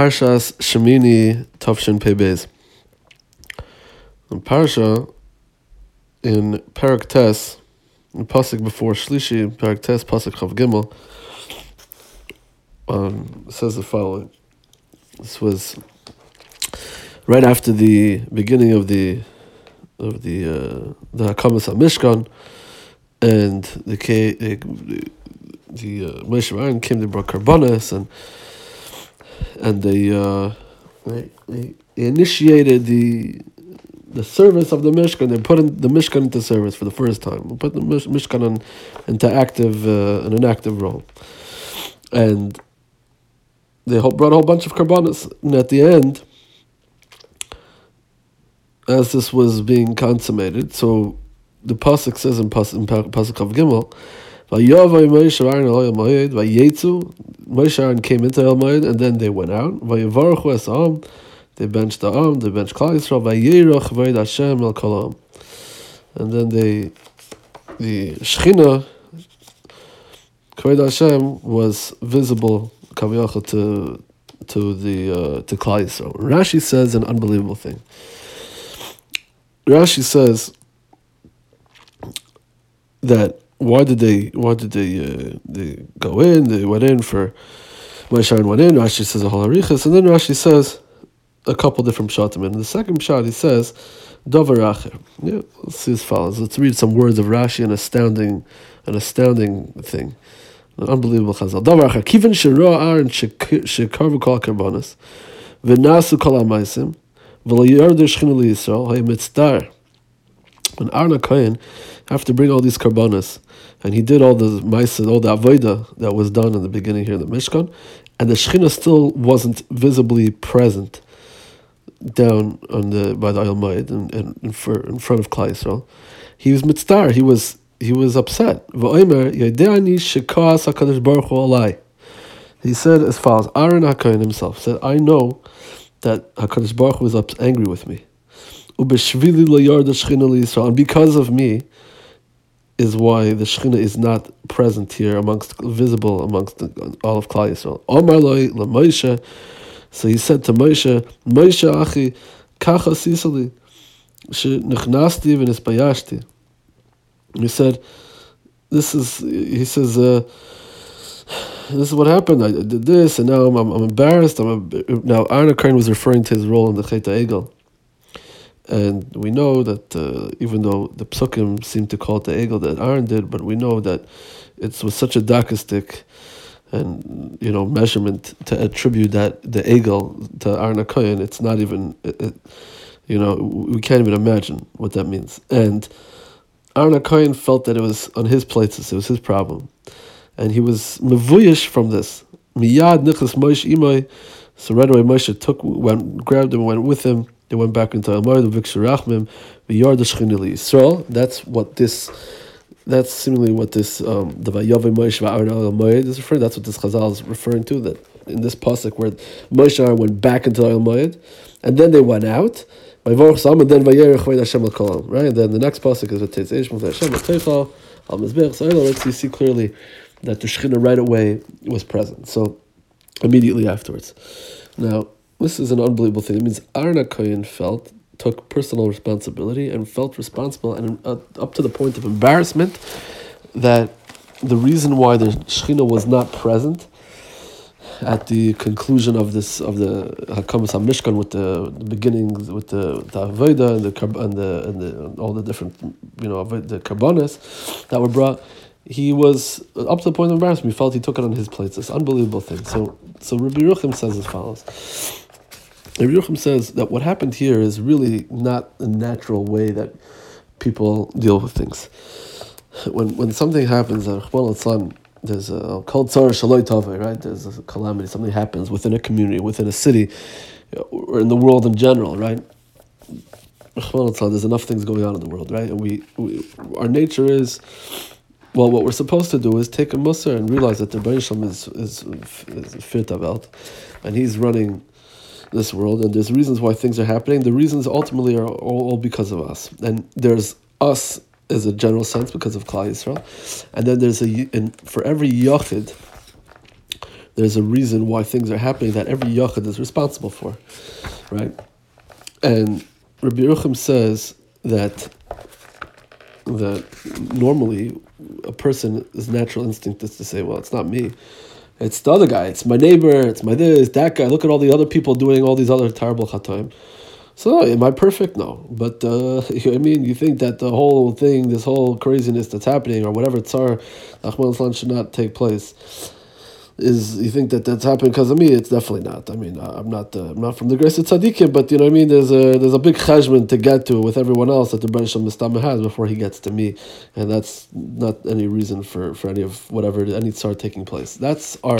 Parshas Shemini Tavshin Pebez. In Parsha, in Parak Tes, in Pasuk before Shlishi, Parak Tes, Pasuk Chav Gimel, um, says the following. This was right after the beginning of the of the uh, the Hakamas Mishkan, and the the, the uh, Moshe Aaron came to brought karbanas and and they, uh, they, they initiated the the service of the Mishkan. They put in the Mishkan into service for the first time. They put the Mishkan on, into active uh, in an active role, and they brought a whole bunch of karbanas. And at the end, as this was being consummated, so the pasuk says in pasuk, in pasuk of Gimel Vayavay Moshe Aaron El Moed, Vayetzu, Moshe Aaron came into El Moed, and then they went out. Vayavaruchu Es Am, they benched the Am, they benched Klal Yisrael, Vayerach Vayed Hashem El Kol And then they, the Shechina, Kved Hashem, was visible, Kaviyachah, to, to the, uh, to Klal Yisrael. Rashi says an unbelievable thing. Rashi says that why did they why did they uh, they go in? They went in for Moshe went in. Rashi says a whole arichas, and then Rashi says a couple different shatim. And the second shot he says davar. Yeah, let's see as follows. Let's read some words of Rashi. An astounding, an astounding thing. An unbelievable chazal. Davar acher. Kivin shiro aaron shekarvu kol karbonis v'nasu kol amaisim v'layardu shchinu liyisrael hayimitzdar. When Aaron Kohen, after bring all these karbonis, and he did all the ma'aseh, all the avodah that was done in the beginning here in the Mishkan, and the Shechina still wasn't visibly present down on the by the Oyel and, and in, for, in front of Klal Yisrael. He was mitzvah. He was he was upset. He said as follows: Aaron Hakayin himself said, "I know that Hakadosh Baruch Hu was angry with me, and because of me." is why the Shekhinah is not present here amongst visible amongst the, all of Klal Yisrael. Omar loy. So he said to Moshe, Moshe achi kacha sisali shenechnasti v'nispayashti. He said, this is he says. Uh, this is what happened. I did this, and now I'm, I'm, embarrassed. I'm now Aaron Kern was referring to his role in the Cheta Egel. And we know that uh, even though the psukim seem to call it the Egel that Aaron did, but we know that it was such a dakistic and you know measurement to attribute that the Egel to Aaron Akoyan, it's not even it, it, you know we can't even imagine what that means. And Aaron Akoyan felt that it was on his plates, it was his problem, and he was mevuyish from this. Miyad nichas Moshe imay. So right away Moshe took went grabbed him, and went with him they went back into Amar, the Vikshurachmim, the Yard Yisrael. That's what this. That's seemingly what this um, the Vayavim Moshe Va'aron is referring. That's what this Chazal is referring to. That in this pasuk where Moshe went back into El Moed, and then they went out. And then Hashem Right, and then the next pasuk is V'Teitz Eish Hashem Teichal Al Mizbech. So let's you see clearly that the Shechina right away was present. So immediately afterwards. Now this is an unbelievable thing. It means Arna Kohen felt, took personal responsibility and felt responsible and uh, up to the point of embarrassment that the reason why the Shechina was not present at the conclusion of this of the Hakamas Mishkan with the, the beginnings with the the and the and the and the all the different you know the karbonis that were brought he was up to the point of embarrassment. He felt he took it on his plate. It's unbelievable thing. So so Rabbi Yerucham says as follows. Rabbi Yerucham says that what happened here is really not a natural way that people deal with things. When when something happens, there's a called shaloi right? There's a calamity. Something happens within a community, within a city, or in the world in general, right? There's enough things going on in the world, right? And we, we our nature is well, what we're supposed to do is take a musar and realize that the Rebbeinu is is is fit and he's running this world, and there's reasons why things are happening. The reasons ultimately are all, all because of us, and there's us as a general sense because of Klal Yisrael, and then there's a in, for every yachid, there's a reason why things are happening that every yachid is responsible for, right? And Rabbi Yerucham says that that normally a person's natural instinct is to say, well, it's not me. It's the other guy. It's my neighbor. It's my this, that guy. Look at all the other people doing all these other terrible chataim. So am I perfect? No. But uh, I mean, you think that the whole thing, this whole craziness that's happening, or whatever tsar, Ahmad should not take place is you think that that's happened because of me? It's definitely not. I mean, I'm not uh, I'm not from the grace of tzaddikim, but you know what I mean. There's a there's a big cheshbon to get to with everyone else that the Rebbe Mistama has before he gets to me, and that's not any reason for, for any of whatever any tsar taking place. That's our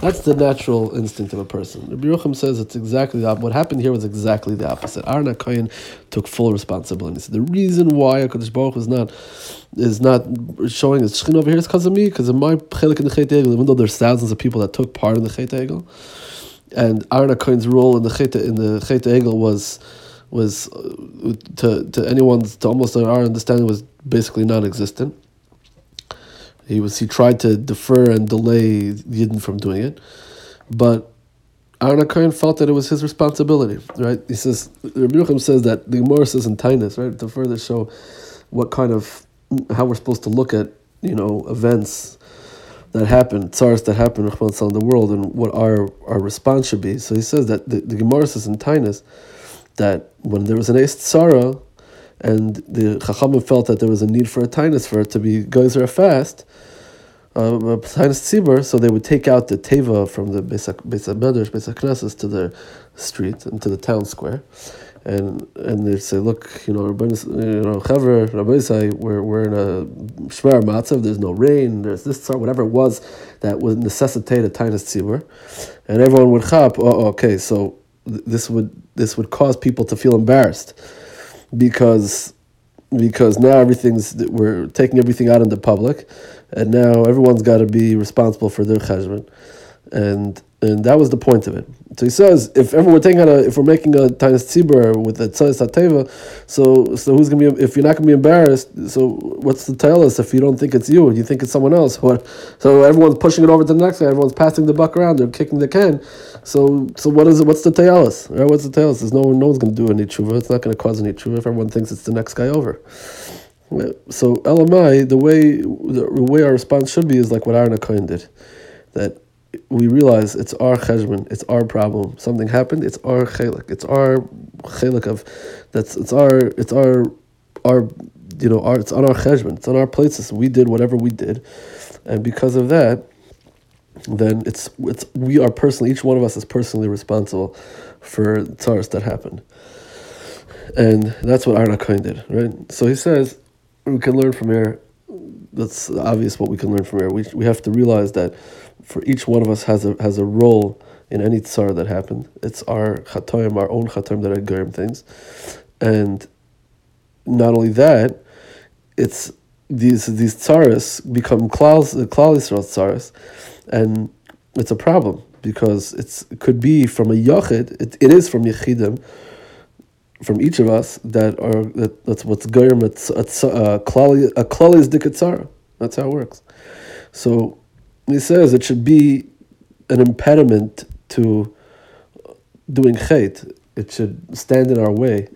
that's the natural instinct of a person. Rabbi Yerucham says it's exactly that. What happened here was exactly the opposite. Aaron Kohen took full responsibility. So the reason why Hakadosh Baruch is not is not showing his shchin over here is because of me, because of my chelik in the Chet even though there's thousands of people that took part in the Chet Egel. And Aaron Cohen's role in the Chet, in the Chet Egel was was uh, to to anyone's to almost our understanding was basically non-existent. He was he tried to defer and delay Yidden from doing it, but Aaron Cohen felt that it was his responsibility. Right? He says Rabbi Yerucham says that the Gemara says in Tainus, right, to further show what kind of how we're supposed to look at you know events that happen, tsars that happen in the world, and what our our response should be. So he says that the, the Gemara says in Tainus that when there was an Eist Tzara, and the Chachamim felt that there was a need for a Tainus for it to be geyser fast, uh, Tainus Tzibur, so they would take out the Teva from the Beis HaMedrash, Beis HaKnesses to the street, into the town square and and they'd say, look, you know, you know, Chaver, Rabbi say we're we're in a shmer matzav. There's no rain. There's this sort, whatever it was that would necessitate a tainus tzibur, and everyone would chap. Oh, okay, so this would this would cause people to feel embarrassed because because now everything's we're taking everything out in the public, and now everyone's got to be responsible for their cheshbon, and and that was the point of it. So he says, if ever we're taking a, if we're making a tainis tzibur with a tzayis hateva, so so who's gonna be if you're not gonna be embarrassed? So what's the tell us if you don't think it's you and you think it's someone else? What? So everyone's pushing it over to the next guy. Everyone's passing the buck around. They're kicking the can. So so what is it? What's the tell us? Right? What's the tell? There's no. No one's gonna do any tshuva. It's not gonna cause any tshuva if everyone thinks it's the next guy over. So LMI, the way the way our response should be is like what Aaron Cohen did, that we realize it's our cheshbon, it's our problem. Something happened, it's our chelik, it's our chelik of that's it's our it's our our you know our it's on our cheshbon, it's on our places. We did whatever we did, and because of that, then it's it's we are personally each one of us is personally responsible for tsars that happened, and that's what Arna Cohen did, right? So he says we can learn from here. That's obvious what we can learn from here. We we have to realize that for each one of us has a has a role in any tsar that happened. It's our chatoim, our own chatoim that are gerim things, and not only that, it's these these tsaras become klal klal and it's a problem because it's it could be from a yachid. It, it is from yichidim. From each of us that are that, that's what's uh, a klal a klal is dikatzara. That's how it works. So he says it should be an impediment to doing chait. It should stand in our way.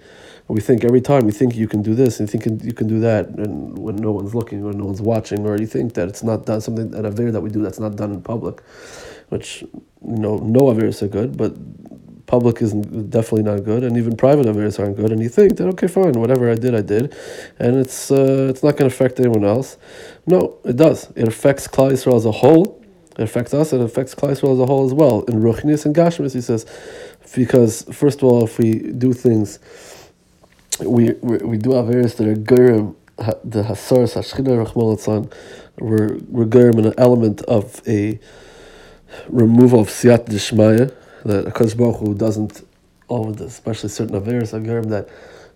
We think every time you think you can do this and you think you can do that, and when no one's looking or no one's watching, or you think that it's not done something an aver that we do that's not done in public, which you know no averis are good, but public is definitely not good, and even private averis aren't good. And you think that okay, fine, whatever I did, I did, and it's uh, it's not going to affect anyone else. No, it does. It affects Klal Yisrael as a whole. It affects us. It affects Klal Yisrael as a whole as well. In Ruchnis and Gashmis, he says, because first of all, if we do things, we we, we do averis that are gerim, the hasaras hashchina rachmol we're we're gerim in an element of a removal of siyat dishmaya that Hakadosh Baruch Hu doesn't, all the, especially certain averis gerim that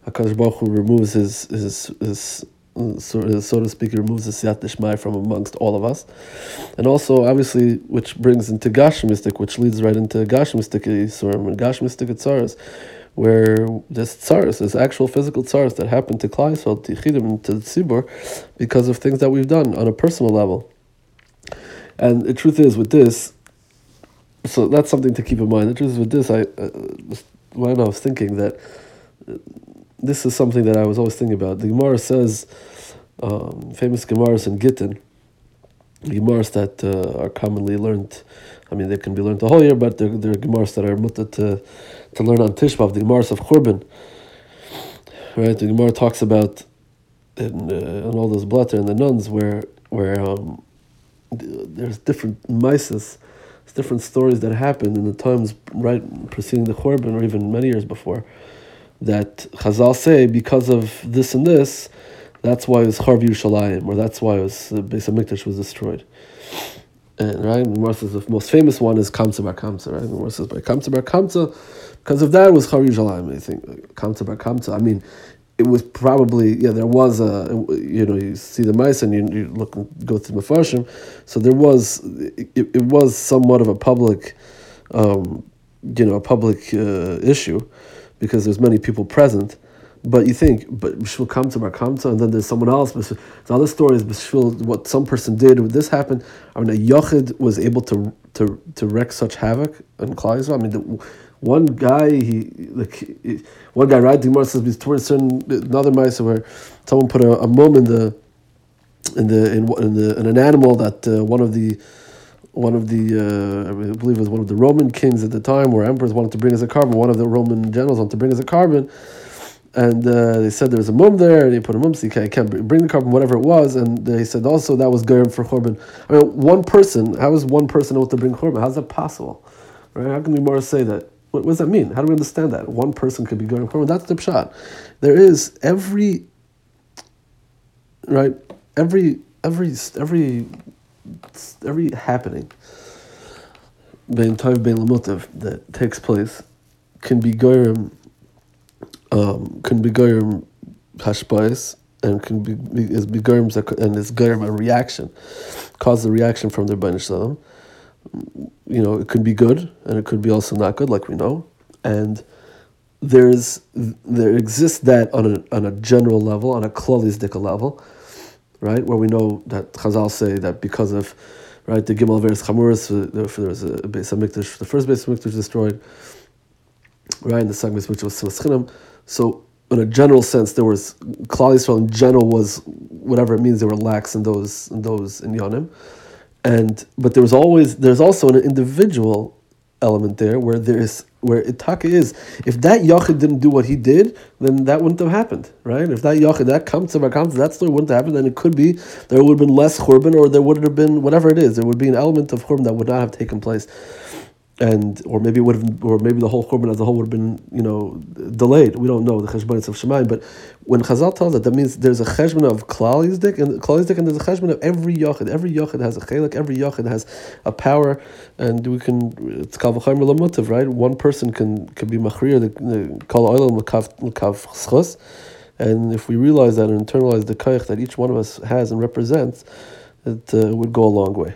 Hakadosh Baruch Hu removes his his his so, so to speak, removes the siyat dishmai from amongst all of us, and also obviously, which brings into gashmistic, which leads right into gashmistic yisurim and gashmistic tzaras, where this tzaras, this actual physical tzaras that happened to Klal Yisrael, to Chidim, to Tzibur, because of things that we've done on a personal level. And the truth is, with this, so that's something to keep in mind. The truth is, with this, I uh, when I was thinking that this is something that I was always thinking about. The Gemara says, um, famous Gemaras in Gittin, Gemaras that uh, are commonly learned. I mean, they can be learned the whole year, but they're, they're Gemaras that are mutter to, to learn on Tishbav, the Gemaras of Churban. Right? The Gemara talks about in, uh, in all those blatter and the nuns where where um, there's different mices, different stories that happened in the times right preceding the Churban or even many years before, that Chazal say because of this and this, that's why it was Charv Yerushalayim, or that's why it was uh, Beis Hamikdash was destroyed. And right, says the most famous one is Kamsa Bar Kamsa, right? The says by Kamsa Bar Kamsa, because of that was Charv Yerushalayim. I think Kamsa Bar Kamsa. I mean, it was probably yeah there was a you know you see the mice and you, you look go through the Mefarshim, so there was it, it was somewhat of a public, um, you know a public uh, issue, because there's many people present. But you think, but Bishvil Kamta Bar Kamta, and then there's someone else. The other story is Bishvil, what some person did, when this happened. I mean, a Yochid was able to to to wreak such havoc in Klal I mean, the, one guy, he like one guy, right? The says towards certain another mice where someone put a, a mum in the in the in, in the in an animal that uh, one of the one of the uh, I believe it was one of the Roman kings at the time, where emperors wanted to bring as a carbon. One of the Roman generals wanted to bring as a carbon and uh, they said there was a mum there, and he put a mum, so you can't, bring the carbon, whatever it was. And they said also that was Gerim for Chorban. I mean, one person, how is one person able to bring Chorban? How's that possible? Right? How can we more say that? What, does that mean? How do we understand that? One person could be Gerim Chorban. That's the pshat. There is every, right, every, every, every, every happening, bein tov bein that takes place can be Gerim um, can be goyim hashbais and can be is begoyim and is goyim a reaction, cause a reaction from their banish You know, it could be good and it could be also not good, like we know, and there's there exists that on a on a general level, on a klalisdika level, right, where we know that Chazal say that because of right the Gimel Veres Chamuris, there was a base of Mikdash, the first base of Mikdash destroyed, right, and the second base which was Silas so in a general sense, there was Klal Yisrael in general was whatever it means they were lax in those in those in Yonim, and but there was always there's also an individual element there where there is where itaka is if that yachid didn't do what he did, then that wouldn't have happened, right? If that yachid that comes to comes that story wouldn't have happened, then it could be there would have been less churban or there would have been whatever it is. There would be an element of churban that would not have taken place and or maybe would have, or maybe the whole korban as a whole would have been, you know, delayed. We don't know the cheshbonis of Shemayim, but when Chazal tells that, that means there's a cheshbon of Klal and Klal and there's a cheshbon of every yochid. Every yochid has a chelik. Every yochid has a power, and we can. It's kal v'chayim lamutav, right? One person can can be machrir the kol oilam l'kav schus, and if we realize that and internalize the kaich that each one of us has and represents, it uh, would go a long way.